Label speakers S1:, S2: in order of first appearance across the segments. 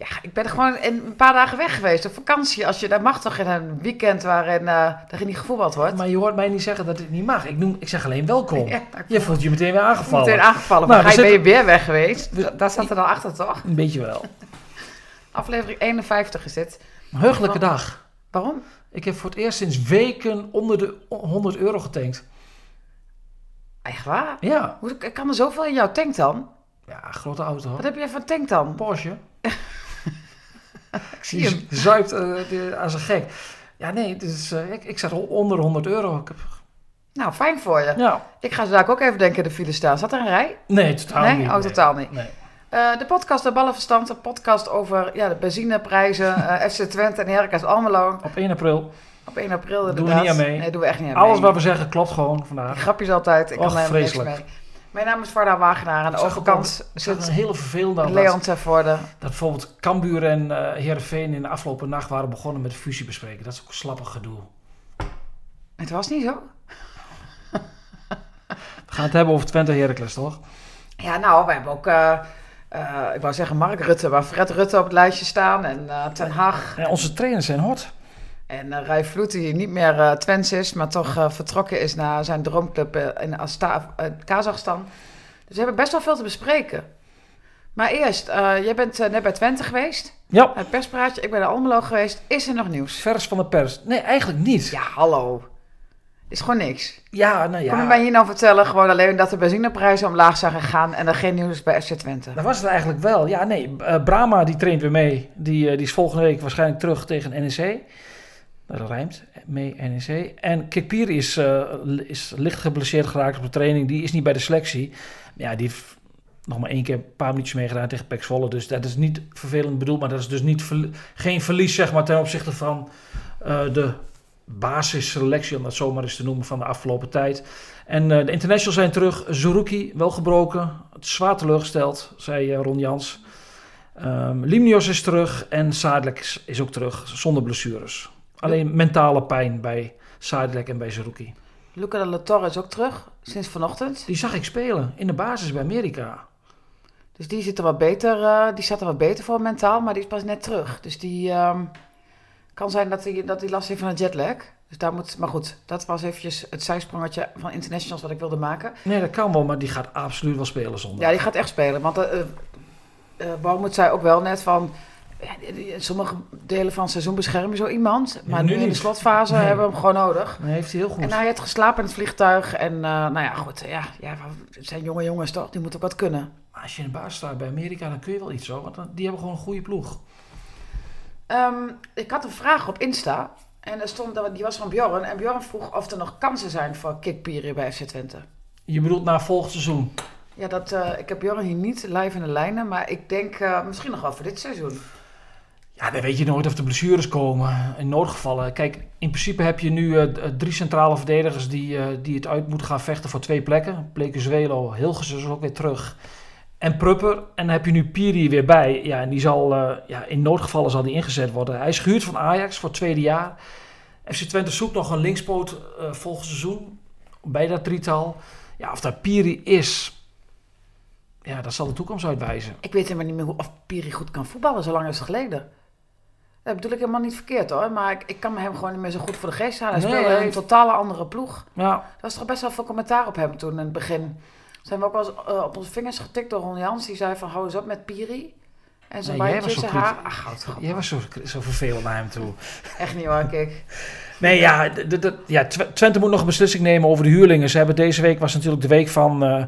S1: Ja, ik ben er gewoon een paar dagen weg geweest op vakantie. Als je, dat mag toch in een weekend waarin uh, er niet gevoetbald wordt?
S2: Maar je hoort mij niet zeggen dat het niet mag. Ik, noem, ik zeg alleen welkom.
S1: Ja,
S2: je voelt je meteen weer aangevallen.
S1: Meteen aangevallen.
S2: Nou,
S1: maar ga je, ben je weer weg geweest? Da- Daar staat er dan achter, toch?
S2: Een beetje wel.
S1: Aflevering 51 is dit.
S2: Heugelijke dag.
S1: Waarom?
S2: Ik heb voor het eerst sinds weken onder de 100 euro getankt.
S1: Echt waar?
S2: Ja.
S1: Hoe kan er zoveel in jouw tank dan?
S2: Ja, grote auto.
S1: Wat heb jij van tank dan?
S2: Porsche.
S1: Ik zie hem.
S2: Zuipt eh, als een gek. Ja, nee, dus, ik, ik zat onder 100 euro. Ik heb,
S1: Nou, fijn voor je.
S2: ja.
S1: Ik ga zo dadelijk ook even denken in de file staan. Zat er een rij?
S2: Nee, totaal
S1: Nee?
S2: niet.
S1: Oh, totaal niet.
S2: Nee.
S1: Eh, de podcast De Ballenverstand, een podcast over ja, de benzineprijzen, eh, FC Twente en Heracles Almelo.
S2: Op 1 april.
S1: Op 1 april
S2: Doen we
S1: inderdaad.
S2: niet aan mee.
S1: Nee, doen we echt niet aan
S2: Alles
S1: mee.
S2: wat we zeggen klopt gewoon vandaag.
S1: Grapjes altijd, ik kan
S2: Och,
S1: er helemaal niks mee. Mijn naam is Varda Wagenaar. Aan de
S2: ook
S1: overkant
S2: zag een hele vervelende... dat-
S1: Leon Tervoorde.
S2: Dat bijvoorbeeld Cambuur en Heerenveen in de afgelopen nacht waren begonnen met fusie bespreken. Dat is ook slappig gedoe.
S1: Het was niet zo.
S2: We gaan het hebben over Twente Heracles, toch?
S1: Ja, nou, we hebben ook, eh, eh, ik wou zeggen Mark Rutte, maar Fred Rutte op het lijstje staan. En Ten Hag.
S2: Ja, onze trainers zijn hot.
S1: En uh, Rai Vloet, die niet meer eh Twents is, maar toch eh, vertrokken is naar zijn droomclub eh, in Asta eh, Kazachstan. Dus we hebben best wel veel te bespreken. Maar eerst, eh, jij bent eh, net bij Twente geweest.
S2: Ja,
S1: Het perspraatje, ik ben naar Almelo geweest. Is er nog nieuws?
S2: vers van de pers. Nee, eigenlijk niet.
S1: Ja, hallo. Is gewoon niks.
S2: Ja, nou ja.
S1: mij hier nou vertellen gewoon alleen dat de benzineprijzen omlaag zijn gegaan en er geen nieuws bij FC Twente?
S2: Dat was het eigenlijk wel. Ja, nee. eh, Brahma die traint weer mee. Die, eh, die is volgende week waarschijnlijk terug tegen NEC. Dat rijmt. Mee NEC. En Kikpiri is, eh, is licht geblesseerd geraakt op de training. Die is niet bij de selectie. Ja, die heeft nog maar één keer een paar minuutjes meegedaan tegen Pek Zwolle. Dus dat is niet vervelend bedoeld. Maar dat is dus niet geen verlies zeg maar, ten opzichte van eh, de basisselectie, om dat zomaar eens te noemen, van de afgelopen tijd. En eh, de internationals zijn terug. Zuruki wel gebroken. Het zwaar teleurgesteld, zei Ron Jans. Ehm Limnios is terug en Sadlek is ook terug, zonder blessures. Alleen mentale pijn bij Sadlek en bij Zerouki.
S1: Luca de La Torre is ook terug, sinds vanochtend.
S2: Die zag ik spelen in de basis bij Amerika.
S1: Dus die zit er wat beter, eh, die staat er wat beter voor mentaal, maar die is pas net terug. Dus die ehm, kan zijn dat hij dat die last heeft van een jetlag. Dus daar moet, maar goed, dat was eventjes het zijsprongetje van internationals wat ik wilde maken.
S2: Nee, dat kan wel, maar die gaat absoluut wel spelen zonder.
S1: Ja, die gaat echt spelen. Want uh, uh, zei ook wel net van... Sommige delen van het seizoen beschermen zo iemand. Maar
S2: Ja,
S1: nu,
S2: nu
S1: in de slotfase
S2: Nee.
S1: hebben we hem gewoon nodig.
S2: Nee, heeft hij heel goed.
S1: En hij heeft geslapen in het vliegtuig. En eh, nou ja, goed. Ja, ja, het zijn jonge jongens toch? Die moeten ook wat kunnen.
S2: Maar als je in de basis staat bij Amerika, dan kun je wel iets zo. Want die hebben gewoon een goede ploeg.
S1: Ehm, ik had een vraag op Insta. En er stond, die was van Bjorn. En Bjorn vroeg of er nog kansen zijn voor kickpieren bij FC Twente.
S2: Je bedoelt na volgend seizoen.
S1: Ja, dat, eh, ik heb Bjorn hier niet live in de lijnen. Maar ik denk eh, misschien nog wel voor dit seizoen.
S2: Ja, dan weet je nooit of er blessures komen. In noodgevallen. Kijk, in principe heb je nu eh, d- drie centrale verdedigers die, eh, die het uit moeten gaan vechten voor twee plekken. Plekenzuelo, Hilgers is ook weer terug. En Prupper. En dan heb je nu Piri weer bij. Ja, en die zal, eh, ja, in noodgevallen zal die ingezet worden. Hij is gehuurd van Ajax voor het tweede jaar. FC Twente zoekt nog een linkspoot eh volgend seizoen. Bij dat drietal. Ja, of dat Piri is... Ja, dat zal de toekomst uitwijzen.
S1: Ik weet helemaal niet meer hoe, of Piri goed kan voetballen. Zo lang is het geleden. Dat bedoel ik helemaal niet verkeerd hoor. Maar ik, ik kan me hem gewoon niet meer zo goed voor de geest halen. Hij
S2: Nee,
S1: speelde een totale andere ploeg.
S2: Ja,
S1: Er was toch best wel veel commentaar op hem toen in het begin. Zijn we ook wel eens eh, op onze vingers getikt door Ron Jans. Die zei van hou eens op met Piri. En zijn
S2: Nee,
S1: bandje, zijn haar. Ach, op.
S2: jij was zo, zo vervelend naar hem toe.
S1: Echt niet hoor, kijk.
S2: Nee, ja, ja, Tw- Twente moet nog een beslissing nemen over de huurlingen. Ze hebben deze week was natuurlijk de week van, eh,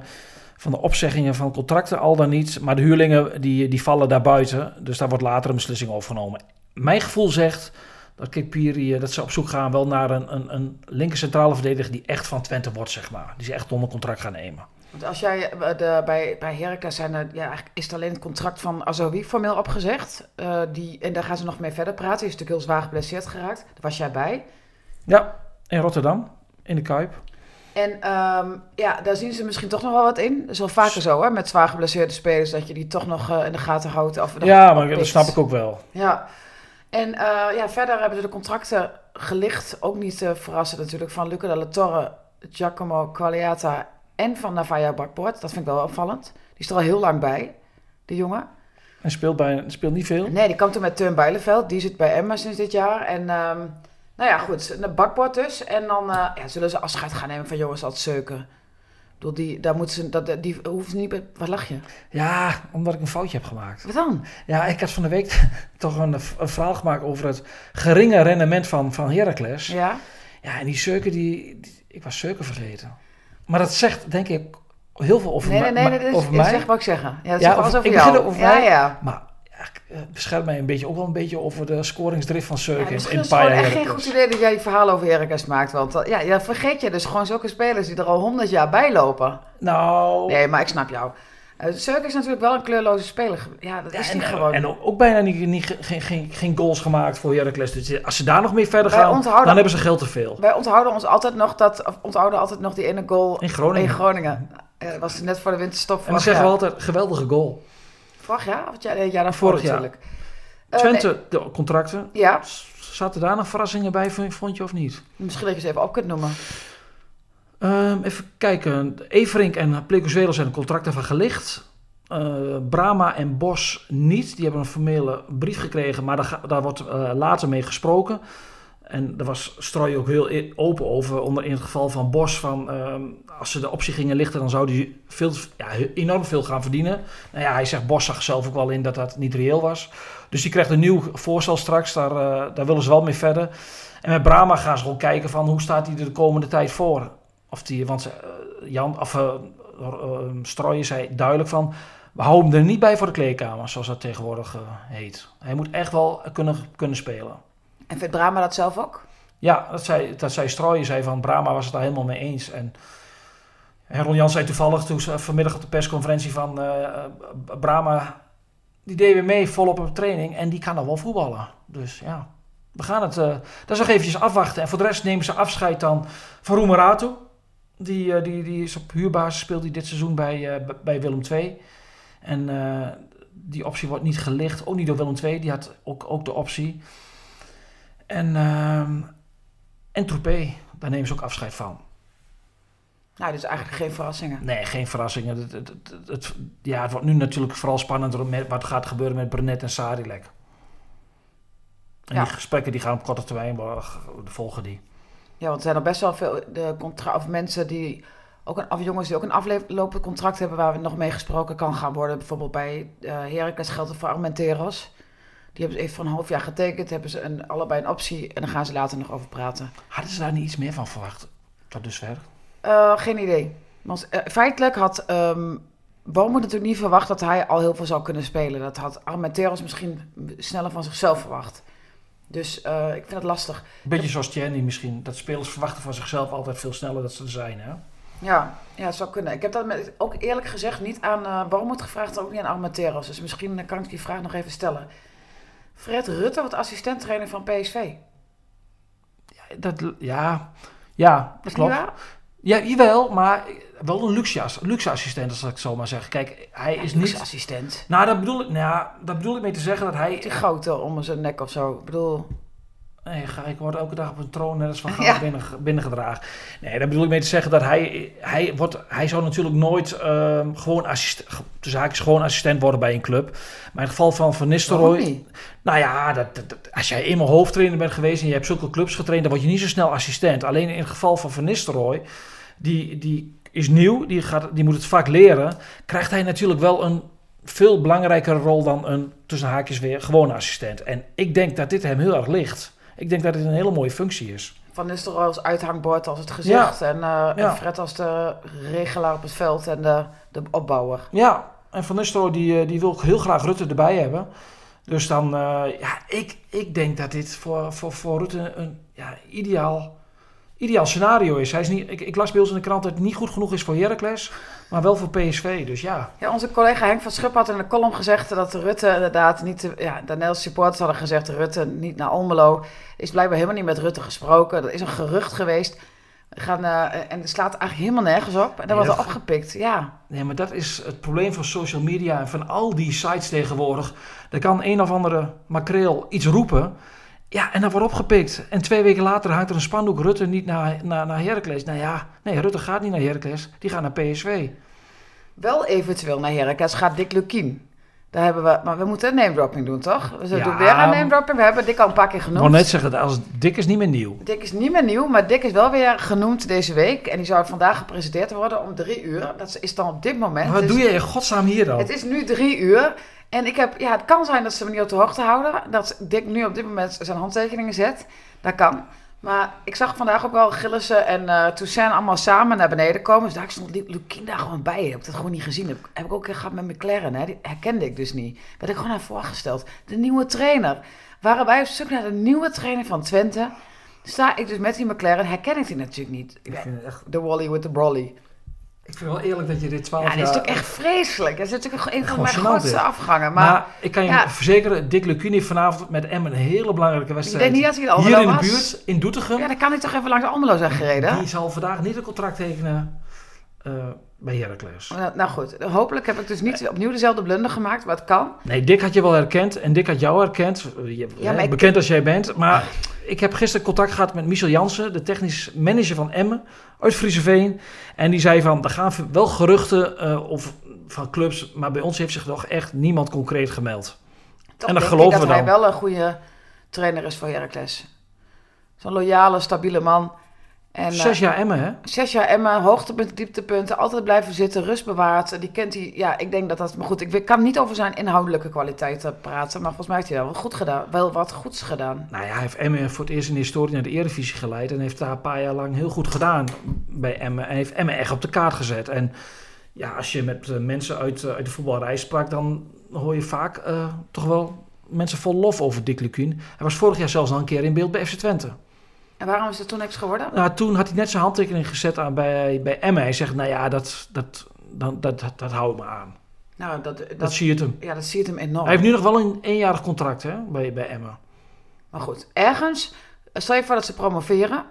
S2: van de opzeggingen van contracten, al dan niet. Maar de huurlingen die, die vallen daar buiten. Dus daar wordt later een beslissing over genomen. Mijn gevoel zegt dat Kikpiri, eh, dat ze op zoek gaan wel naar een, een, een linker centrale verdediger die echt van Twente wordt, zeg maar. Die ze echt onder contract gaan nemen.
S1: Want als jij eh, de, bij, bij Heracles zijn er, ja, eigenlijk is het alleen het contract van Azoui formeel opgezegd. Eh, die, en daar gaan ze nog mee verder praten. Hij is natuurlijk heel zwaar geblesseerd geraakt. Daar was jij bij.
S2: Ja, in Rotterdam, in de Kuip.
S1: En ehm, ja, daar zien ze misschien toch nog wel wat in. Dat is wel vaker zo, hè, met zwaar geblesseerde spelers, dat je die toch nog in de gaten houdt. Of
S2: ja, maar dat snap ik ook wel.
S1: Ja. En uh, ja, verder hebben ze de contracten gelicht. Ook niet te verrassen natuurlijk, van Luca de la Torre, Giacomo Qualiata en van Navaya Bakboord. Dat vind ik wel opvallend. Die is er al heel lang bij, die jongen.
S2: En speelt, bij, speelt niet veel?
S1: Nee, die kwam toen met Teun Bijleveld. Die zit bij Emma sinds dit jaar. En... Um, nou ja, goed. Een bakbord dus. En dan uh, ja, zullen ze afscheid gaan nemen van jongens als Zeuken. Door die, daar moeten ze, dat, die hoeft niet... Wat lach je?
S2: Ja, omdat ik een foutje heb gemaakt.
S1: Wat dan?
S2: Ja, ik had van de week toch een, een verhaal gemaakt over het geringe rendement van, van Heracles.
S1: Ja?
S2: Ja, en die Zeuken, die, ik was Zeuken vergeten. Maar dat zegt, denk ik, heel veel over,
S1: nee, nee, nee, nee,
S2: over mij.
S1: zeg wat ik zeggen. Ja, dat
S2: ja,
S1: over, over
S2: ik
S1: jou.
S2: Over
S1: ja,
S2: mij,
S1: ja.
S2: Maar eh, bescherm mij een beetje, ook wel een beetje over de scoringsdrift van Seuken
S1: ja, Het is echt geen goed idee dat jij je verhaal over Heracles maakt. Want uh, ja, vergeet je dus gewoon zulke spelers die er al honderd jaar bij lopen.
S2: Nou...
S1: Nee, maar ik snap jou. Uh, is natuurlijk wel een kleurloze speler. Ja, dat is
S2: ja,
S1: niet
S2: en,
S1: gewoon.
S2: En ook bijna niet, niet, geen, geen, geen goals gemaakt voor Heracles. Dus als ze daar nog mee verder gaan,
S1: onthouden,
S2: dan hebben ze geld te veel.
S1: Wij onthouden ons altijd nog, dat, onthouden altijd nog die ene goal
S2: in Groningen.
S1: In Groningen. Uh, was net voor de winterstop.
S2: En dan zeggen we altijd, geweldige goal.
S1: Vorig jaar? Of het jaar, daarvoor
S2: Vorig
S1: natuurlijk.
S2: Jaar. Twente, nee. de contracten.
S1: Ja.
S2: Zaten daar nog verrassingen bij, vond je of niet?
S1: Misschien dat je ze even op kunt noemen.
S2: Um, even kijken. Everink en Plekozuelo zijn de contracten van gelicht. Uh, Brama en Bos niet. Die hebben een formele brief gekregen, maar daar, daar wordt uh, later mee gesproken. En daar was Strooi ook heel open over. Onder in het geval van Bos. Van, um, als ze de optie gingen lichten, dan zou veel, ja, enorm veel gaan verdienen. Nou ja, hij zegt Bos zag zelf ook wel in dat dat niet reëel was. Dus die krijgt een nieuw voorstel straks. Daar, uh, daar willen ze wel mee verder. En met Brama gaan ze gewoon kijken van hoe staat hij er de komende tijd voor. Of die, want uh, Jan, of uh, zei duidelijk van... We houden hem er niet bij voor de kleedkamer, zoals dat tegenwoordig heet. Hij moet echt wel kunnen, kunnen spelen.
S1: En vindt Brama dat zelf ook?
S2: Ja, dat zei, dat zei zei van Brama was het daar helemaal mee eens. En, Ron Jan zei toevallig toen vanmiddag op de persconferentie van uh, Brama, die deed weer mee volop op training en die kan al wel voetballen. Dus ja, we gaan het, uh, dat is nog eventjes afwachten. En voor de rest nemen ze afscheid dan van Roemeratu. Die, die, die is op huurbasis, speelt hij dit seizoen bij, bij Willem II. En die optie wordt niet gelicht, ook niet door Willem II, die had ook, ook de optie. En, uh, en Troepé, daar nemen ze ook afscheid van.
S1: Nou, dus eigenlijk geen verrassingen.
S2: Nee, geen verrassingen. Het, het, het, het, ja, het wordt nu natuurlijk vooral spannend met wat gaat gebeuren met Brenet en Sarilek. En ja. die gesprekken die gaan op korte termijn volgen die.
S1: Ja, want er zijn er best wel veel de contra of mensen die ook een, of jongens die ook een aflopend contract hebben waar we nog mee gesproken kan gaan worden. Bijvoorbeeld bij uh, Heracles geldt het voor Armenteros. Die hebben ze even voor een half jaar getekend, hebben ze een, allebei een optie en dan gaan ze later nog over praten.
S2: Hadden ze daar niet iets meer van verwacht tot dusver?
S1: Uh, geen idee. Want uh, feitelijk had um, Bomen natuurlijk niet verwacht dat hij al heel veel zou kunnen spelen. Dat had Armenteros misschien sneller van zichzelf verwacht. Dus uh, ik vind het lastig.
S2: Beetje zoals Tjerni misschien. Dat spelers verwachten van zichzelf altijd veel sneller dat ze er zijn, hè?
S1: Ja, ja, dat zou kunnen. Ik heb dat met, ook eerlijk gezegd niet aan uh, Bomen gevraagd, ook niet aan Armenteros. Dus misschien kan ik die vraag nog even stellen. Fred Rutte wordt assistenttrainer van PSV.
S2: Ja, dat, ja, ja dat klopt. Ja, jawel, maar wel een luxe, luxe assistent, als ik het zo maar zeg. Kijk, hij
S1: ja,
S2: is niet...
S1: assistent.
S2: Nou, dat bedoel ik, nou, dat bedoel ik mee te zeggen dat hij...
S1: Die grote om zijn nek of zo. Ik bedoel...
S2: Nee, ik word elke dag op een troon net als van gaan ja. binnen, binnengedragen. Nee, daar bedoel ik mee te zeggen dat hij, hij, wordt, hij zou natuurlijk nooit uh, gewoon, assistent, dus gewoon assistent worden bij een club. Maar in het geval van Van Nistelrooy... Nou ja, dat, dat, als jij eenmaal hoofdtrainer bent geweest en je hebt zulke clubs getraind, dan word je niet zo snel assistent. Alleen in het geval van Van Nistelrooy, die, die is nieuw, die, gaat, die moet het vaak leren, krijgt hij natuurlijk wel een veel belangrijkere rol dan een, tussen haakjes weer, gewone assistent. En ik denk dat dit hem heel erg ligt. Ik denk dat dit een hele mooie functie is.
S1: Van Nistelrooy als uithangbord als het gezicht. Ja. En, uh, ja. en Fred als de regelaar op het veld en de, de opbouwer.
S2: Ja, en Van Nistelrooy die, die wil heel graag Rutte erbij hebben. Dus dan, uh, ja, ik, ik denk dat dit voor, voor, voor Rutte een ja, ideaal, ideaal scenario is. Hij is niet, ik, ik las bij ons in de krant dat het niet goed genoeg is voor Heracles, maar wel voor PSV. Dus ja,
S1: Ja, onze collega Henk van Schupp had in een column gezegd dat Rutte inderdaad niet... te- ja, de Nederlandse supporters hadden gezegd Rutte niet naar Almelo. Is blijkbaar helemaal niet met Rutte gesproken. Dat is een gerucht geweest. Gaan, eh, en het slaat eigenlijk helemaal nergens op. En dat wordt er opgepikt, ja.
S2: nee, maar dat is het probleem van social media en van al die sites tegenwoordig. Er kan een of andere makreel iets roepen. Ja, en dan wordt opgepikt. En twee weken later hangt er een spandoek Rutte niet naar, naar, naar Heracles. Nou ja, nee, Rutte gaat niet naar Heracles. Die gaat naar PSV.
S1: Wel eventueel naar Heracles gaat Dick Lukien. Daar hebben we, maar we moeten een name dropping doen, toch? We
S2: Ja.
S1: doen weer een name dropping. We hebben Dick al een paar keer
S2: Ik
S1: genoemd.
S2: wou net zeggen, dat als Dik is niet meer nieuw.
S1: Dick is niet meer nieuw, maar Dick is wel weer genoemd deze week. En die zou vandaag gepresenteerd worden om drie uur. Dat is dan op dit moment.
S2: Maar wat
S1: Dus
S2: doe je in godsnaam hier dan?
S1: Het is nu drie uur. En ik heb, ja, het kan zijn dat ze me niet op de hoogte houden. Dat Dick nu op dit moment zijn handtekeningen zet. Dat kan. Maar ik zag vandaag ook wel Gillissen en eh Toussaint allemaal samen naar beneden komen. Dus daar stond Lu- Lukien daar gewoon bij. Heb ik dat gewoon niet gezien. Heb, heb ik ook een keer gehad met McLaren. Hè? Die herkende ik dus niet. Werd ik gewoon aan voorgesteld. De nieuwe trainer. Waren wij op zoek naar de nieuwe trainer van Twente. Sta ik dus met die McLaren. Herken ik die natuurlijk niet. De Wally with the Brolly.
S2: Ik vind wel eerlijk dat je dit 12
S1: Ja,
S2: jaar...
S1: dit is natuurlijk echt vreselijk. Dat is natuurlijk een van mijn grootste afgangen.
S2: Maar,
S1: Maar,
S2: ik kan je
S1: ja.
S2: verzekeren, Dick heeft vanavond met Emmen een hele belangrijke
S1: ik
S2: wedstrijd.
S1: denk niet dat hij in
S2: Hier in de
S1: was.
S2: buurt, in Doetinchem.
S1: Ja, dan kan hij toch even langs Almelo zijn gereden.
S2: Die zal vandaag niet een contract tekenen eh, bij Heracles.
S1: Nou, nou goed, hopelijk heb ik dus niet opnieuw dezelfde blunder gemaakt, maar het kan.
S2: Nee, Dick had je wel herkend en Dick had jou herkend. Je,
S1: Ja,
S2: hè,
S1: ik-
S2: bekend als jij bent. Maar ik heb gisteren contact gehad met Michel Jansen, de technisch manager van Emmen uit Frieseveen. En die zei van, er gaan wel geruchten eh, of, van clubs, maar bij ons heeft zich nog echt niemand concreet gemeld.
S1: Toch
S2: En dat geloven
S1: ik dat
S2: we
S1: hij
S2: dan.
S1: wel een goede trainer is voor Heracles. Zo'n loyale, stabiele man. En, eh,
S2: Zes jaar Emmen, hè?
S1: Zes jaar Emma, hoogtepunten, dieptepunten, altijd blijven zitten, rust bewaard. Die kent hij, ja, ik denk dat dat, maar goed, ik kan niet over zijn inhoudelijke kwaliteiten praten, maar volgens mij heeft hij wel wat goed gedaan, wel wat goeds gedaan.
S2: Nou ja, hij heeft Emmen voor het eerst in de historie naar de Eredivisie geleid. En heeft daar een paar jaar lang heel goed gedaan bij Emmen. En heeft Emmen echt op de kaart gezet. En ja, als je met eh, mensen uit, eh, uit de voetbalrij sprak, dan hoor je vaak eh, toch wel mensen vol lof over Dick Lukien. Hij was vorig jaar zelfs al een keer in beeld bij FC Twente.
S1: En waarom is het toen niks geworden?
S2: Nou, toen had hij net zijn handtekening gezet aan bij, bij Emmen. Hij zegt, nou ja, dat, dat, dat, dat, dat, dat hou ik me aan.
S1: Nou, dat, dat,
S2: Dat, zie je het hem.
S1: ja, dat ziet hem enorm.
S2: Hij heeft nu nog wel een eenjarig contract hè, bij, bij Emmen.
S1: Maar goed, ergens, stel je voor dat ze promoveren,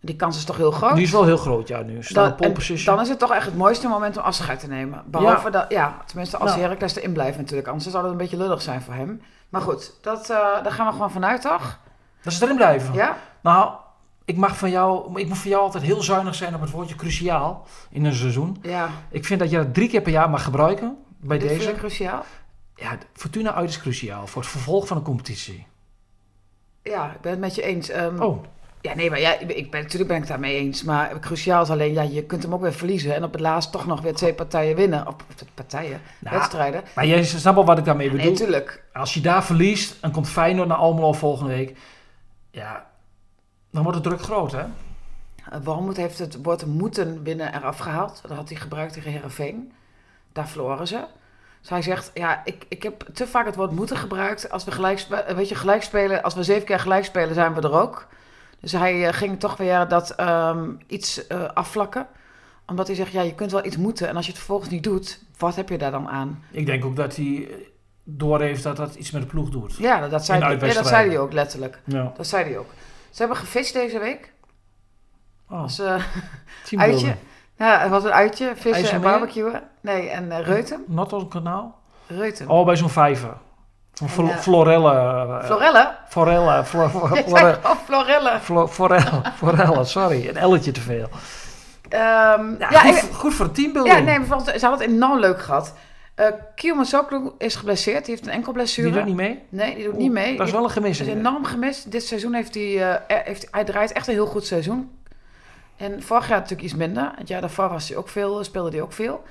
S1: die kans is toch heel groot.
S2: Die is wel heel groot, ja, nu.
S1: Dan, dan is het toch echt het mooiste moment om afscheid te nemen. Behalve
S2: Ja.
S1: dat, ja, tenminste als
S2: Nou.
S1: Heracles erin blijft natuurlijk. Anders zou het een beetje lullig zijn voor hem. Maar goed, dat, eh, daar gaan we gewoon vanuit, toch?
S2: Dat ze erin blijven.
S1: Ja?
S2: Nou, ik mag van jou, ik moet van jou altijd heel zuinig zijn op het woordje cruciaal in een seizoen.
S1: Ja,
S2: Ik vind dat je dat drie keer per jaar mag gebruiken bij
S1: dit
S2: deze.
S1: ik cruciaal.
S2: Ja, Fortuna uit is cruciaal voor het vervolg van de competitie.
S1: Ja, ik ben het met je eens. Ehm,
S2: Oh,
S1: Ja, nee, maar ja, ik ben, natuurlijk ben ik daarmee eens. Maar cruciaal is alleen, ja, je kunt hem ook weer verliezen. En op het laatst toch nog weer twee partijen winnen. Of partijen,
S2: Nou,
S1: wedstrijden.
S2: maar jij snapt wel wat ik daarmee
S1: Nee,
S2: bedoel.
S1: natuurlijk.
S2: Als je daar verliest en komt Feyenoord naar Almelo volgende week. Ja, dan wordt het druk groot, hè?
S1: Uh, Wormoed heeft het woord moeten winnen eraf gehaald. Dat had hij gebruikt tegen Herenveen. Daar verloren ze. Dus hij zegt, ja, ik, ik heb te vaak het woord moeten gebruikt. Als we gelijk, eh, weet je, gelijk spelen, als we zeven keer gelijk spelen, zijn we er ook. Dus hij eh, ging toch weer dat ehm, iets eh, afvlakken. Omdat hij zegt, ja, je kunt wel iets moeten. En als je het vervolgens niet doet, wat heb je daar dan aan?
S2: Ik denk ook dat hij doorheeft dat dat iets met de ploeg doet.
S1: Ja, dat, zei, hij, ja, dat zei hij ook letterlijk.
S2: Ja.
S1: Dat zei hij ook. Ze hebben gevist deze week.
S2: Oh,
S1: eh, uitje. Ja, het was een uitje. Vissen en barbecuen. Nee, en eh Reuten.
S2: Noordkanaal?
S1: Reuten.
S2: Oh, bij zo'n vijver. Florelle. eh,
S1: Florelle?
S2: Forelle. Flo, flo,
S1: Je
S2: flore-
S1: zei oh, Florelle.
S2: flo- forelle. Forelle, sorry. Een elletje te veel.
S1: Ehm,
S2: Ja,
S1: ja,
S2: goed,
S1: ik-
S2: voor- goed voor de teambuilding.
S1: ja, nee, want ze hadden het enorm leuk gehad. Eh Kiyoma Soklu is geblesseerd. Die heeft een enkel blessure.
S2: Die doet niet mee?
S1: Nee, die doet
S2: Oeh,
S1: niet mee.
S2: Dat is wel een gemis.
S1: Dat is enorm gemist. Dit seizoen heeft hij, eh, heeft, hij draait echt een heel goed seizoen. En vorig jaar natuurlijk iets minder. Het jaar daarvoor was hij ook veel, speelde hij ook veel.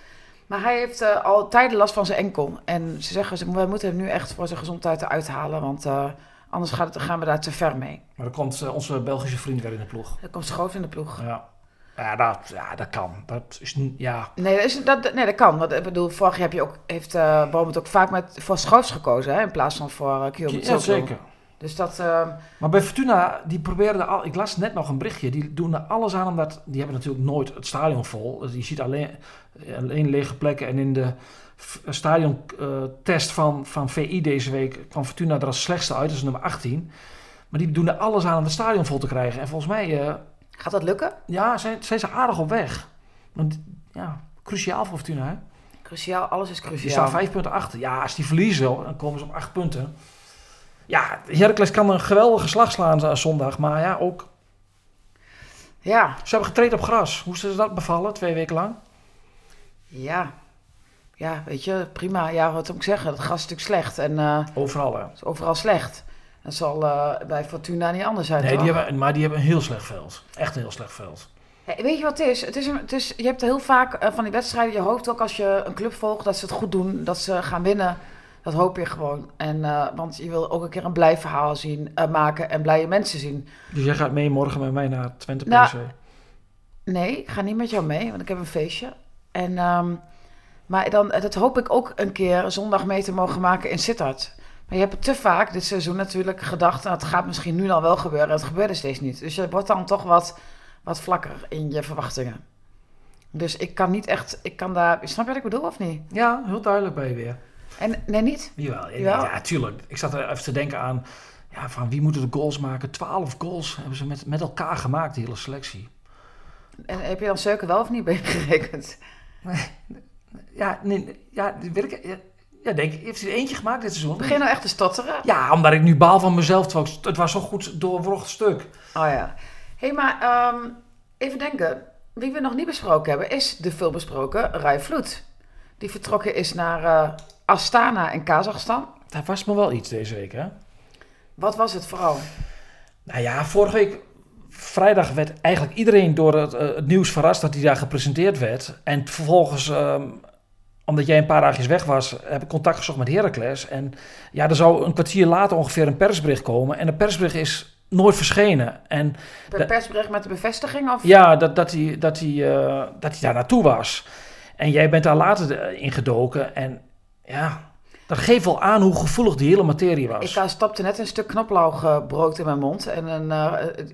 S1: Maar hij heeft eh, al tijden last van zijn enkel. En ze zeggen, ze, we moeten hem nu echt voor zijn gezondheid eruit halen. Want eh, anders gaat het, gaan we daar te ver mee.
S2: Maar dan komt eh, onze Belgische vriend weer in de ploeg.
S1: Er komt schoof in de ploeg.
S2: Ja. Ja, dat, ja, dat kan. Dat is niet, ja.
S1: Nee, dat, is, dat, nee, dat kan. Ik bedoel, vorig jaar heb je ook, heeft uh, het ook vaak met, voor Schoofs gekozen. Hè, in plaats van voor uh, Kiyoma
S2: ja, zeker.
S1: Dus dat... eh,
S2: Maar bij Fortuna, die probeerden al. Ik las net nog een berichtje. Die doen er alles aan omdat. Die hebben natuurlijk nooit het stadion vol. Dus je ziet alleen, alleen lege plekken. En in de stadiontest van, van VI deze week kwam Fortuna er als slechtste uit. Dat is nummer 18. Maar die doen er alles aan om het stadion vol te krijgen. En volgens mij, eh,
S1: gaat dat lukken?
S2: ja, zijn, zijn ze aardig op weg. Want ja, cruciaal voor Fortuna, hè?
S1: Cruciaal, alles is
S2: Die
S1: cruciaal.
S2: staan vijf punten achter. Ja, als die verliezen, dan komen ze op acht punten. Ja, Heracles kan een geweldige slag slaan zondag. Maar ja, ook
S1: Ja,
S2: Ze hebben getraind op gras. Hoe is ze dat bevallen, twee weken lang?
S1: ja. Ja, weet je, prima. Ja, wat moet ik zeggen? Het gas is natuurlijk slecht en eh,
S2: Overal, hè?
S1: het is overal slecht. Dat zal eh, bij Fortuna niet anders zijn,
S2: Nee, die hebben, maar die hebben een heel slecht veld. Echt een heel slecht veld.
S1: Weet je wat het is? Het is, een, het is je hebt heel vaak eh, van die wedstrijden, je hoopt ook als je een club volgt dat ze het goed doen, dat ze gaan winnen. Dat hoop je gewoon. En, eh, want je wil ook een keer een blij verhaal zien, maken en blije mensen zien.
S2: Dus jij gaat mee morgen met mij naar Twente.
S1: Nou, Nee, ik ga niet met jou mee, want ik heb een feestje. En, ehm, maar dan, dat hoop ik ook een keer zondag mee te mogen maken in Sittard. Maar je hebt te vaak dit seizoen natuurlijk gedacht, nou, het gaat misschien nu al wel gebeuren. Het gebeurde steeds niet. Dus je wordt dan toch wat, wat vlakker in je verwachtingen. Dus ik kan niet echt, ik kan daar, snap je wat ik bedoel of niet?
S2: Ja, heel duidelijk bij je weer.
S1: En nee, niet?
S2: Jawel, ja,
S1: Jawel?
S2: ja, tuurlijk. Ik zat er even te denken aan... Ja, van wie moeten de goals maken? Twaalf goals hebben ze met, met elkaar gemaakt, die hele selectie.
S1: En heb je dan Seuken wel of niet begerekend?
S2: Ja, nee, ja, weet ik, ja, denk ik. Heeft hij er eentje gemaakt dit seizoen?
S1: Begin nou echt te stotteren?
S2: Ja, omdat ik nu baal van mezelf. ik- Het was zo'n goed doorwrocht stuk.
S1: Oh ja. Hé, hey, maar ehm, even denken. Wie we nog niet besproken hebben, is de veelbesproken Rai Vloed. Die vertrokken is naar eh, Astana in Kazachstan.
S2: Daar was me wel iets deze week, hè?
S1: Wat was het vooral?
S2: Nou ja, vorige week vrijdag werd eigenlijk iedereen door het, eh, het nieuws verrast dat hij daar gepresenteerd werd. En vervolgens, ehm, omdat jij een paar dagjes weg was, heb ik contact gezocht met Heracles. En ja, er zou een kwartier later ongeveer een persbericht komen. En de persbericht is nooit verschenen. En De-
S1: persbericht met de bevestiging? Of?
S2: ja, dat, dat, hij, dat, hij, eh, dat hij daar naartoe was. En jij bent daar later eh, ingedoken. En ja, dat geeft wel aan hoe gevoelig die hele materie was.
S1: Ik uh, stopte net een stuk knoflookbrood in mijn mond. En een,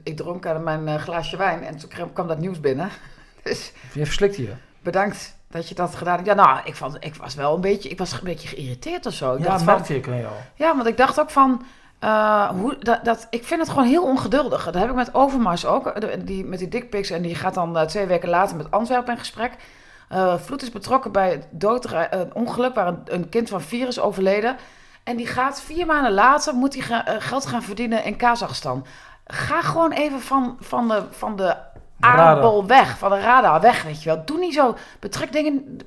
S1: ik dronk aan mijn glaasje wijn. En toen kwam- kwam dat nieuws binnen. dus
S2: Je verslikt je.
S1: bedankt dat je dat gedaan hebt. Ja, nou, ik, vond, ik was wel een beetje, ik was een beetje geïrriteerd of zo. Ik
S2: Ja,
S1: dacht
S2: dat merkte ik aan jou.
S1: Ja, want ik dacht ook van. eh, hoe, dat, dat, ik vind het gewoon heel ongeduldig. Dat heb ik met Overmars ook. de- Die, met die dickpics. En die gaat dan eh, twee weken later met Antwerpen in gesprek. Eh Vloed is betrokken bij het doodrij- een ongeluk waar een, een kind van vier is overleden. En die gaat vier maanden later moet hij eh, geld gaan verdienen in Kazachstan. Ga gewoon even van, van de, van de. Aardbol weg, van de radar weg, weet je wel. Doe niet zo, betrek dingen...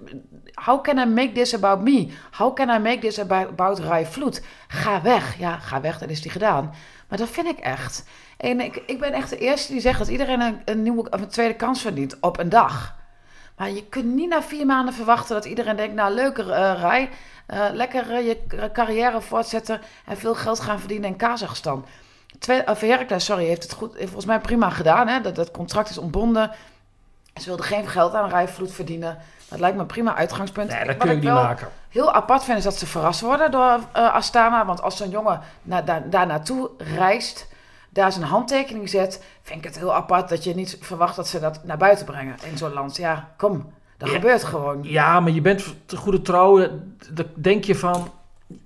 S1: How can I make this about me? How can I make this about, Rai Vloed? Ga weg. Ja, ga weg, dat is die gedaan. Maar dat vind ik echt. En ik, ik ben echt de eerste die zegt dat iedereen een, nieuwe, of een tweede kans verdient op een dag. Maar je kunt niet na vier maanden verwachten dat iedereen denkt... nou, leuker eh Rai, eh, lekker eh, je carrière voortzetten... en veel geld gaan verdienen in Kazachstan. Twee, of Heracles, sorry, heeft het goed, heeft volgens mij prima gedaan. Hè? Dat, dat contract is ontbonden. Ze wilden geen geld aan Rai Vloed verdienen. Dat lijkt me een prima uitgangspunt.
S2: Nee, dat kun je niet maken.
S1: heel apart vind is dat ze verrast worden door eh, Astana. Want als zo'n jongen na, daar, daar naartoe reist, daar zijn handtekening zet, vind ik het heel apart dat je niet verwacht dat ze dat naar buiten brengen in zo'n land. Ja, kom, dat
S2: Ja.
S1: gebeurt gewoon.
S2: Ja, maar je bent te goede trouw. eh, Dan denk je van...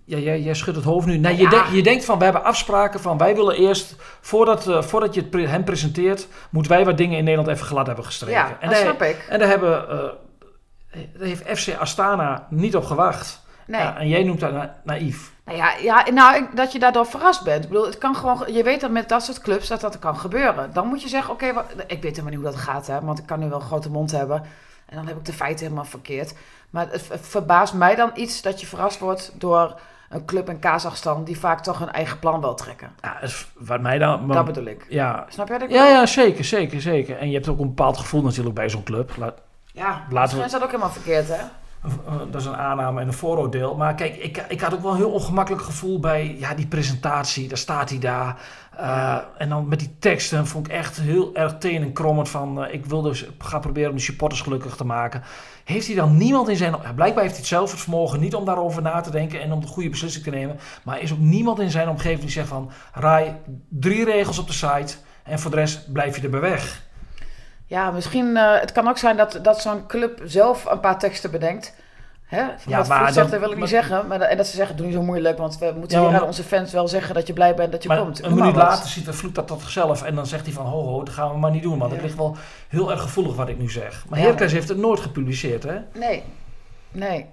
S2: Ja, jij, jij schudt het hoofd nu. Nee, je,
S1: Ja.
S2: je denkt van, we hebben afspraken van... wij willen eerst, voordat, eh, voordat je het pre- hem presenteert... moeten wij wat dingen in Nederland even glad hebben gestreken.
S1: Ja,
S2: en
S1: dat
S2: daar,
S1: snap ik.
S2: En daar, hebben, eh, daar heeft FC Astana niet op gewacht.
S1: Nee.
S2: Ja, en jij noemt dat na- naïef.
S1: Nou ja, ja nou, dat je daardoor verrast bent. Ik bedoel, het kan gewoon, je weet dat met dat soort clubs dat dat kan gebeuren. Dan moet je zeggen, oké, ik weet helemaal niet hoe dat gaat, hè, want ik kan nu wel een grote mond hebben. En dan heb ik de feiten helemaal verkeerd. Maar het, verbaast mij dan iets dat je verrast wordt door een club in Kazachstan die vaak toch hun eigen plan wil trekken.
S2: Ja, dat wat mij dan...
S1: Dat bedoel ik.
S2: ja,
S1: Snap je wat ik
S2: ja, ja, zeker, zeker, zeker. En je hebt ook een bepaald gevoel natuurlijk bij zo'n club. Laat,
S1: Ja,
S2: we-
S1: is dat ook helemaal verkeerd, hè?
S2: Uh, dat is een aanname en een vooroordeel. Maar kijk, ik, ik had ook wel een heel ongemakkelijk gevoel bij ja, die presentatie. Daar staat hij daar. Uh, en dan met die teksten vond ik echt heel erg teen en krommend van... Uh, ik wil dus gaan proberen om de supporters gelukkig te maken. Heeft hij dan niemand in zijn... Blijkbaar heeft hij het zelf het vermogen niet om daarover na te denken... en om de goede beslissing te nemen. Maar is ook niemand in zijn omgeving die zegt van... Rai, drie regels op de site en voor de rest blijf je erbij weg.
S1: Ja, misschien... Uh, het kan ook zijn dat, dat zo'n club zelf een paar teksten bedenkt... Hè? Ja, maar zegt, dat wil ik niet zeggen. Maar, en dat ze zeggen, doe niet zo moeilijk. Want we moeten ja, hier aan onze fans wel zeggen dat je blij bent dat je komt.
S2: Een minuut later ziet de vloed dat tot zichzelf. En dan zegt hij van, ho ho, dat gaan we maar niet doen. Want ja. het ligt wel heel erg gevoelig wat ik nu zeg. Maar ja, Heracles heeft het nooit gepubliceerd, hè?
S1: Nee, nee.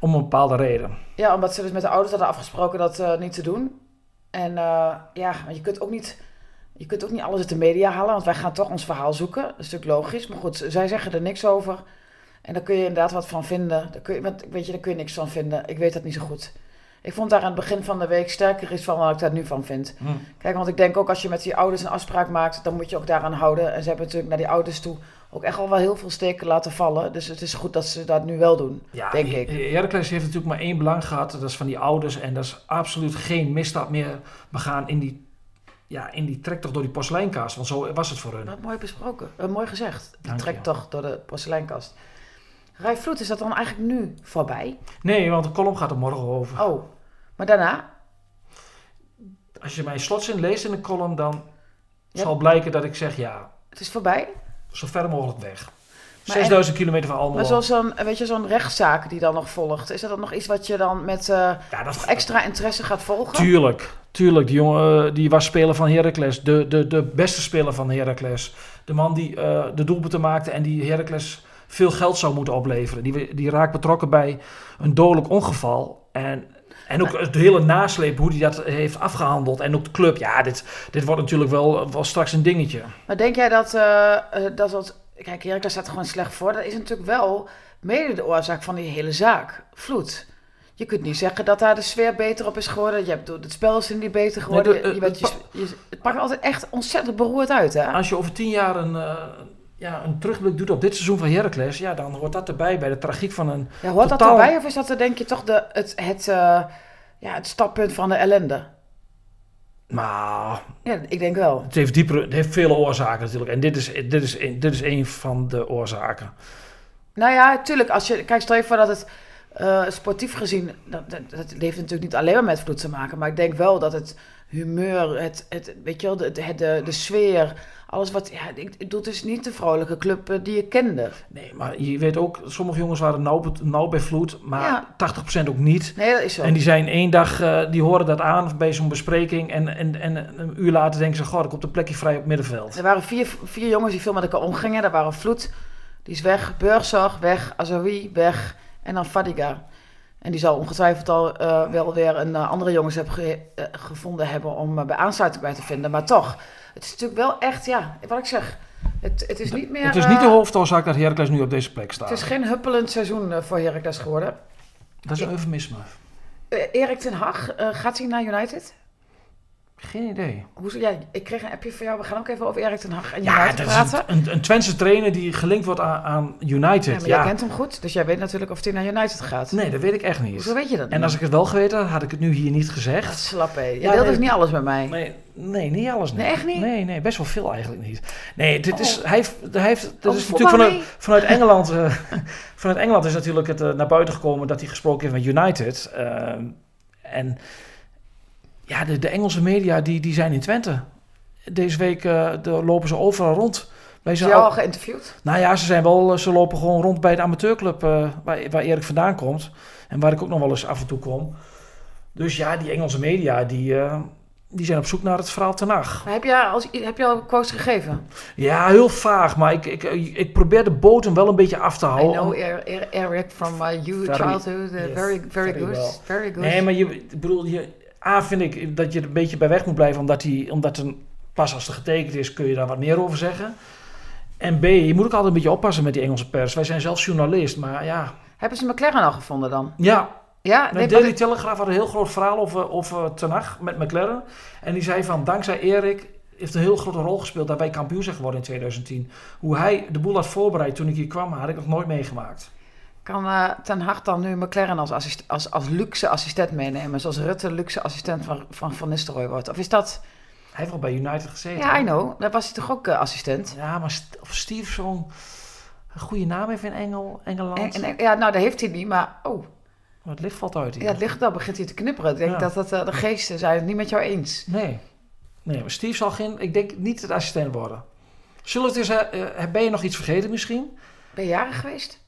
S2: Om een bepaalde reden.
S1: Ja, omdat ze dus met de ouders hadden afgesproken dat uh, niet te doen. En uh, ja, je kunt ook niet... Je kunt ook niet alles uit de media halen, want wij gaan toch ons verhaal zoeken. Dat is natuurlijk logisch. Maar goed, zij zeggen er niks over. En daar kun je inderdaad wat van vinden. Daar kun je, want, weet je, daar kun je niks van vinden. Ik weet dat niet zo goed. Ik vond daar aan het begin van de week sterker iets van wat ik daar nu van vind.
S2: Hm.
S1: Kijk, want ik denk ook als je met die ouders een afspraak maakt, dan moet je ook daaraan houden. En ze hebben natuurlijk naar die ouders toe ook echt al wel heel veel steken laten vallen. Dus het is goed dat ze dat nu wel doen,
S2: ja,
S1: denk ik.
S2: Heracles heeft natuurlijk maar één belang gehad. Dat is van die ouders. En dat is absoluut geen misstap meer begaan in die, ja, in die trektocht door die porseleinkast. Want zo was het voor hun.
S1: Dat mooi besproken. Uh, mooi gezegd. Die trektocht door de porseleinkast. Rijvloed, is dat dan eigenlijk nu voorbij?
S2: Nee, want de column gaat er morgen over.
S1: Oh, maar daarna?
S2: Als je mijn slotzin leest in de column, dan ja. zal blijken dat ik zeg ja.
S1: Het is voorbij?
S2: Zo ver mogelijk weg. 6000 kilometer van Almelo.
S1: Maar zoals zo'n, weet je, zo'n rechtszaak die dan nog volgt. Is dat dan nog iets wat je dan met uh, ja, dat, extra interesse gaat volgen?
S2: Tuurlijk, tuurlijk. Die jongen die was speler van Heracles. De, de, de beste speler van Heracles. De man die uh, de doelpunten maakte en die Heracles veel geld zou moeten opleveren. Die, die raakt betrokken bij een dodelijk ongeval. En, en ook het hele nasleep, hoe hij dat heeft afgehandeld. En ook de club. Ja, dit, dit wordt natuurlijk wel, wel straks een dingetje.
S1: Maar denk jij dat uh, dat... dat kijk, daar staat gewoon slecht voor. Dat is natuurlijk wel mede de oorzaak van die hele zaak. Vloed. Je kunt niet zeggen dat daar de sfeer beter op is geworden. Je hebt, het spel is er niet beter geworden. Nee, de, je, bent, je, je, het pakt altijd echt ontzettend beroerd uit. Hè?
S2: Als je over tien jaar een, uh, ja, een terugblik doet op dit seizoen van Heracles, ja, dan hoort dat erbij bij de tragiek van een.
S1: Ja, hoort dat erbij of is dat er denk je toch de, het, het, uh, ja, het stappunt van de ellende?
S2: Nou,
S1: ja, ik denk wel.
S2: Het heeft, dieper, het heeft vele oorzaken natuurlijk. En dit is, dit is, dit is een van de oorzaken.
S1: Nou ja, natuurlijk. Als je, kijk, stel je voor dat het uh, sportief gezien, dat, dat, dat, heeft natuurlijk niet alleen maar met vloed te maken. Maar ik denk wel dat het humeur, het, het, weet je wel, de, de, de, de sfeer, alles wat, ja, ik, ik bedoel, het is niet de vrolijke club uh, die je kende.
S2: Nee, maar je weet ook, sommige jongens waren nauw, nauw bij vloed, maar ja. 80% ook niet.
S1: Nee, dat is zo.
S2: En die zijn één dag, uh, die horen dat aan bij zo'n bespreking en, en, en een uur later denken ze, goh, ik op de plekje vrij op middenveld.
S1: Er waren vier, vier jongens die veel met elkaar omgingen, daar waren vloed, die is weg, Burgzorg weg, Azoui weg en dan Fadiga. En die zal ongetwijfeld al uh, wel weer een uh, andere jongens hebben ge uh, gevonden hebben om bij aansluiting bij te vinden. Maar toch, het is natuurlijk wel echt, ja, wat ik zeg. Het, het is niet meer...
S2: Het is niet de hoofdoorzaak dat Heracles nu op deze plek staat.
S1: Het is geen huppelend seizoen voor Heracles geworden.
S2: Dat is een eufemisme.
S1: Erik ten Hag, gaat hij naar United?
S2: Geen idee.
S1: Hoe, ja, ik kreeg een appje van jou. We gaan ook even over Erik ten Hag en ja, United praten.
S2: Een, een, een Twentse trainer die gelinkt wordt aan, aan United. Ja,
S1: maar ja. jij kent hem goed, dus jij weet natuurlijk of hij naar United gaat.
S2: Nee, dat weet ik echt niet.
S1: Hoe weet je dat
S2: En als ik het wel geweten had, had ik het nu hier niet gezegd.
S1: Dat slap, hé. Je ja, deelt nee, dus niet alles met mij.
S2: Nee, nee, niet alles.
S1: Nee, echt niet?
S2: Nee, nee, best wel veel eigenlijk niet. Nee, dit oh. is, hij heeft, hij heeft, dat oh, is natuurlijk vanuit, vanuit Engeland, uh, vanuit Engeland is natuurlijk het uh, naar buiten gekomen dat hij gesproken heeft met United. Uh, en ja, de, de, Engelse media die, die zijn in Twente. Deze week uh, de, lopen ze overal rond.
S1: Bij ze al geïnterviewd?
S2: Nou ja, ze, zijn wel, ze lopen gewoon rond bij de amateurclub uh, waar, waar Erik vandaan komt. En waar ik ook nog wel eens af en toe kom. Dus ja, die Engelse media die, uh, die zijn op zoek naar het verhaal ten nacht.
S1: Heb je, als, heb je al quotes gegeven?
S2: Ja, heel vaag. Maar ik, ik, ik probeer de bodem wel een beetje af te houden.
S1: I know Eric from uh, you very, childhood. Yes, very, very, very, good. Well. very good.
S2: Nee, maar je, ik bedoel, je, A vind ik dat je er een beetje bij weg moet blijven, omdat, die, omdat een, pas als er getekend is kun je daar wat meer over zeggen. En B, je moet ook altijd een beetje oppassen met die Engelse pers. Wij zijn zelfs journalist, maar ja.
S1: Hebben ze McLaren al gevonden dan?
S2: Ja.
S1: Ja,
S2: nee, Daily Telegraph had een heel groot verhaal over, over Tenag met McLaren. En die zei van, dankzij Erik heeft een heel grote rol gespeeld dat wij kampioen zijn geworden in 2010. Hoe hij de boel had voorbereid toen ik hier kwam, had ik nog nooit meegemaakt.
S1: Kan eh, Ten Hag dan nu McLaren als, assist, als, als luxe assistent meenemen? Zoals Rutte luxe assistent van Van, van Nistelrooy wordt? Of is dat...
S2: Hij heeft wel bij United gezeten.
S1: Ja, I know. Daar was hij toch ook eh, assistent?
S2: Ja, maar St- of een goede naam heeft in Engel, Engeland.
S1: En, en- ja, nou, dat heeft hij niet. Maar, oh,
S2: Maar het licht valt uit hier.
S1: ja, het ligt daar, begint hij te knipperen. Ik denk
S2: Ja.
S1: dat, dat eh, de geesten zijn het niet met jou eens.
S2: Nee. Nee, maar Steve zal geen... Ik denk niet het assistent worden. Zullen we het eens... eh, ben je nog iets vergeten misschien?
S1: Ben je jarig geweest?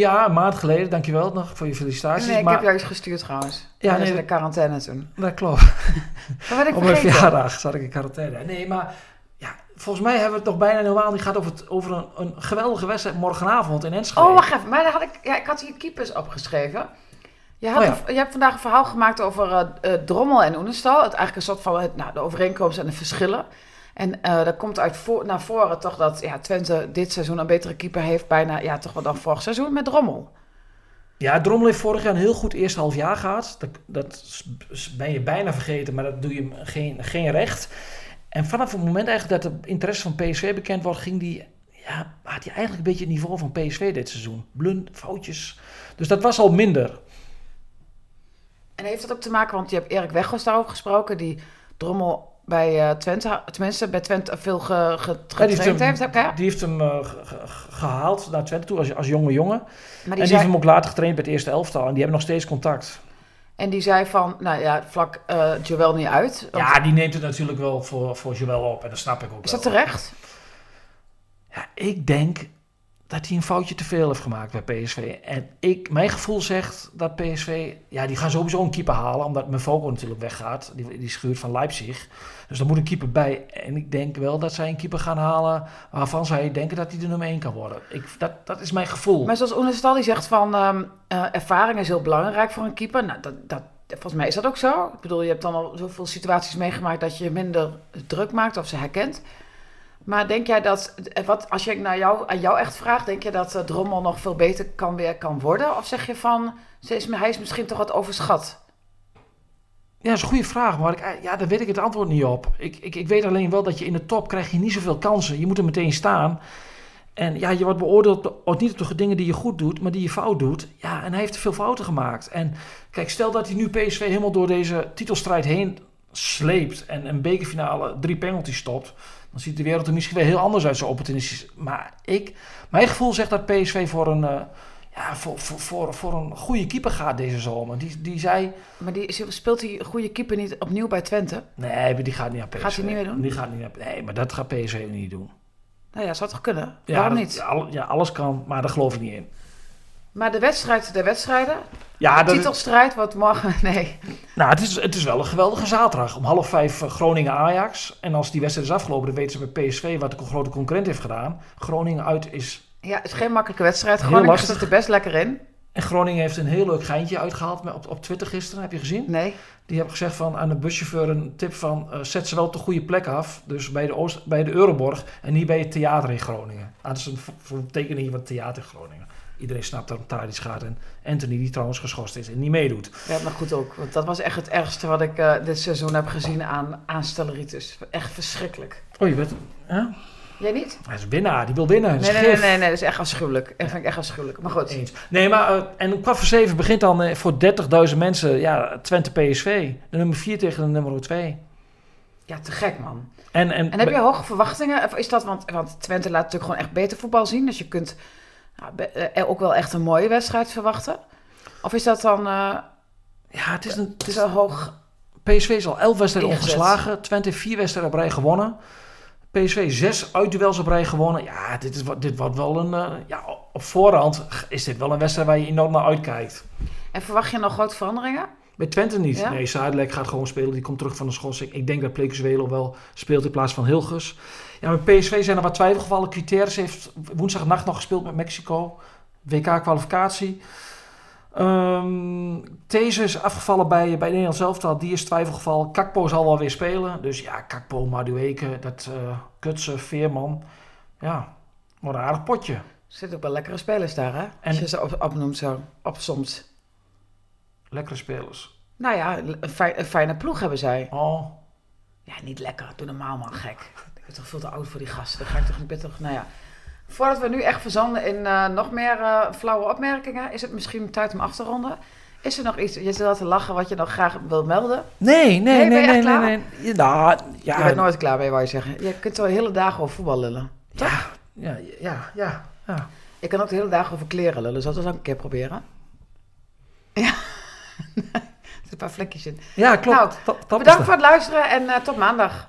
S2: Ja, een maand geleden. Dankjewel nog voor je felicitaties.
S1: nee, ik
S2: maar,
S1: heb jou iets gestuurd trouwens.
S2: Ja, nee,
S1: in de quarantaine toen.
S2: Dat klopt.
S1: Wat ben ik
S2: Op mijn
S1: vergeten?
S2: verjaardag zat ik in quarantaine. Nee, maar ja, volgens mij hebben we het nog bijna helemaal niet gehad over, het, over een, een geweldige wedstrijd morgenavond in Enschede.
S1: Oh, wacht even. Maar daar had ik, ja, ik had hier keepers opgeschreven. Je, had
S2: Oh ja.
S1: een- je hebt vandaag een verhaal gemaakt over eh, eh, Drommel en Oenestal. Het eigenlijk een soort van het, nou, de overeenkomsten en de verschillen. En eh dat komt uit voor, naar voren toch dat ja, Twente dit seizoen een betere keeper heeft. Bijna, ja, toch wel dan vorig seizoen met Drommel.
S2: Ja, Drommel heeft vorig jaar een heel goed eerste half jaar gehad. Dat, dat ben je bijna vergeten, maar dat doe je hem geen, geen recht. En vanaf het moment eigenlijk dat de interesse van PSV bekend wordt, ging die, ja, had hij eigenlijk een beetje het niveau van PSV dit seizoen. Blund, foutjes. Dus dat was al minder.
S1: En heeft dat ook te maken, want je hebt Erik Weghorst daarover gesproken, die Drommel bij eh, Twente, tenminste bij Twente veel ge, ge,
S2: Ja,
S1: getraind
S2: die heeft hem, die heeft hem eh, ge- ge- gehaald naar Twente toe als, als jonge jongen.
S1: Maar
S2: en
S1: die
S2: die
S1: zei,
S2: heeft hem ook later getraind bij het eerste elftal. En die hebben nog steeds contact.
S1: en die zei van, nou ja, vlak eh Joel niet uit. Want-
S2: Ja, die neemt het natuurlijk wel voor, voor Joel op. En dat snap ik ook
S1: Is
S2: wel.
S1: dat terecht?
S2: Ja, ik denk dat hij een foutje te veel heeft gemaakt bij PSV. En ik, mijn gevoel zegt dat PSV... Ja, die gaan sowieso een keeper halen. Omdat Mevoko natuurlijk weggaat. Die, die schuurt van Leipzig. Dus er moet een keeper bij. En ik denk wel dat zij een keeper gaan halen... waarvan zij denken dat hij de nummer 1 kan worden. Ik, dat, dat is mijn gevoel.
S1: Maar zoals Oenestal die zegt van ehm, eh, ervaring is heel belangrijk voor een keeper. Nou, dat, dat, volgens mij is dat ook zo. Ik bedoel, je hebt dan al zoveel situaties meegemaakt dat je minder druk maakt of ze herkent. Maar denk jij dat, eh, wat, als je naar jou, aan jou echt vraagt, denk je dat eh, Drommel nog veel beter kan, weer kan worden? Of zeg je van, hij is misschien toch wat overschat?
S2: Ja, dat is een goede vraag, maar ik, ja, daar weet ik het antwoord niet op. Ik, ik, ik weet alleen wel dat je in de top krijg je niet zoveel kansen. Je moet er meteen staan. En ja, je wordt beoordeeld op, niet op de dingen die je goed doet, maar die je fout doet. Ja, en hij heeft veel fouten gemaakt. En kijk, stel dat hij nu PSV helemaal door deze titelstrijd heen sleept en een bekerfinale drie penalties stopt. Dan ziet de wereld er misschien weer heel anders uit, zo opportunistisch. Maar ik, mijn gevoel zegt dat PSV voor een, eh, ja, voor, voor, voor, voor een goede keeper gaat deze zomer. Die, die zei,
S1: Maar die, speelt die goede keeper niet opnieuw bij Twente?
S2: Nee, die gaat niet naar PSV.
S1: Gaat hij niet meer doen?
S2: Die gaat niet naar, nee, maar dat gaat PSV niet doen.
S1: Nou ja, zou toch kunnen?
S2: Ja,
S1: Waarom niet?
S2: Ja, alles kan, maar daar geloof ik niet in.
S1: Maar de wedstrijd der wedstrijden,
S2: Ja,
S1: de titelstrijd wordt morgen, nee.
S2: nou, het, is, het is wel een geweldige zaterdag. Om half vijf eh, Groningen-Ajax. En als die wedstrijd is afgelopen, dan weten ze bij PSV wat de grote concurrent heeft gedaan. Groningen uit is...
S1: Ja, het is geen makkelijke wedstrijd. Groningen zit er best lekker in.
S2: En Groningen heeft een heel leuk geintje uitgehaald op, op Twitter gisteren. Heb je gezien?
S1: Nee.
S2: Die hebben gezegd van, aan de buschauffeur een tip van... eh, zet ze wel op de goede plek af. Dus bij de, Oost, bij de Euroborg en niet bij het theater in Groningen. Dat is een tekening van het theater in Groningen. Iedereen snapt dat het daar iets gaat. En Anthony, die trouwens geschorst is en niet meedoet.
S1: Ja, maar goed ook. Want dat was echt het ergste wat ik eh, dit seizoen heb gezien aan aanstelleritis. Echt verschrikkelijk.
S2: Oh, je bent... Hè?
S1: Jij niet?
S2: Hij is winnaar, die wil winnen.
S1: Nee, nee, nee, nee, nee, dat is echt afschuwelijk. Dat vind ik echt afschuwelijk. Maar goed.
S2: Eens. Nee, maar... eh, en om kwart voor zeven begint dan eh, voor 30.000 mensen... Ja, Twente PSV. De nummer 4 tegen de nummer 2.
S1: Ja, te gek man.
S2: En, en,
S1: En heb je hoge verwachtingen? Of is dat, want, want Twente laat natuurlijk gewoon echt beter voetbal zien. Dus je kunt nou, be- eh, ook wel echt een mooie wedstrijd verwachten. Of is dat dan eh
S2: Ja, het is een... Het is
S1: hoog?
S2: PSV is al 11 wedstrijden ongeslagen. Twente heeft 4 wedstrijden op rij gewonnen. PSV 6 uitduels op rij gewonnen. Ja, dit, is, wat- dit wordt wel een... eh, ja, op voorhand is dit wel een wedstrijd waar je enorm naar uitkijkt.
S1: En verwacht je nog grote veranderingen?
S2: Bij Twente niet.
S1: Ja?
S2: Nee, Zuidelijk gaat gewoon spelen. Die komt terug van de schorsing. Ik denk dat Plekenswelo wel speelt in plaats van Hilgers. Ja, met PSV zijn er wat twijfelgevallen. Criteris heeft woensdagnacht nog gespeeld met Mexico. WK-kwalificatie. Ehm These is afgevallen bij, bij Nederland zelf. Die is twijfelgeval. Kakpo zal wel weer spelen. Dus ja, Kakpo, Madueke, dat eh Kutsen, Veerman. Ja, wordt een aardig potje.
S1: Er zitten ook wel lekkere spelers daar, hè? Als
S2: En-
S1: je ze op, opnoemt zo. Op soms.
S2: Lekkere spelers.
S1: Nou ja, een, fijn- een fijne ploeg hebben zij.
S2: Oh,
S1: Ja, niet lekker. Doe normaal man, gek. Ik ben toch veel te oud voor die gasten. Dan ga ik toch niet beter... Nou ja, Voordat we nu echt verzanden in eh, nog meer eh, flauwe opmerkingen, is het misschien tijd om af te ronden. Is er nog iets, je zit al te lachen, wat je nog graag wil melden?
S3: Nee, nee,
S1: Nee, ben
S3: nee,
S1: je
S3: nee, nee,
S1: klaar?
S3: nee. Ja, Nou, ja,
S1: Je bent nooit klaar mee, wou je zeggen. Je kunt wel hele dagen over voetbal lullen.
S3: ja, ja, ja, ja, ja.
S1: Ik kan ook de hele dagen over kleren lullen. Zal ik dat ook een keer proberen? Ja. er zitten een paar vlekjes in.
S3: Ja, klopt.
S1: Nou, Bedankt voor het luisteren en eh, tot maandag.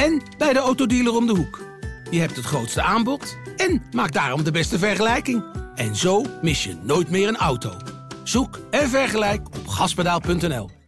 S2: en bij de autodealer om de hoek. Je hebt het grootste aanbod en maakt daarom de beste vergelijking. En zo mis je nooit meer een auto. Zoek en vergelijk op gaspedaal.nl.